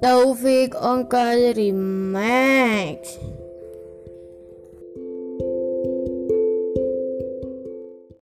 Taufik Onkar Remax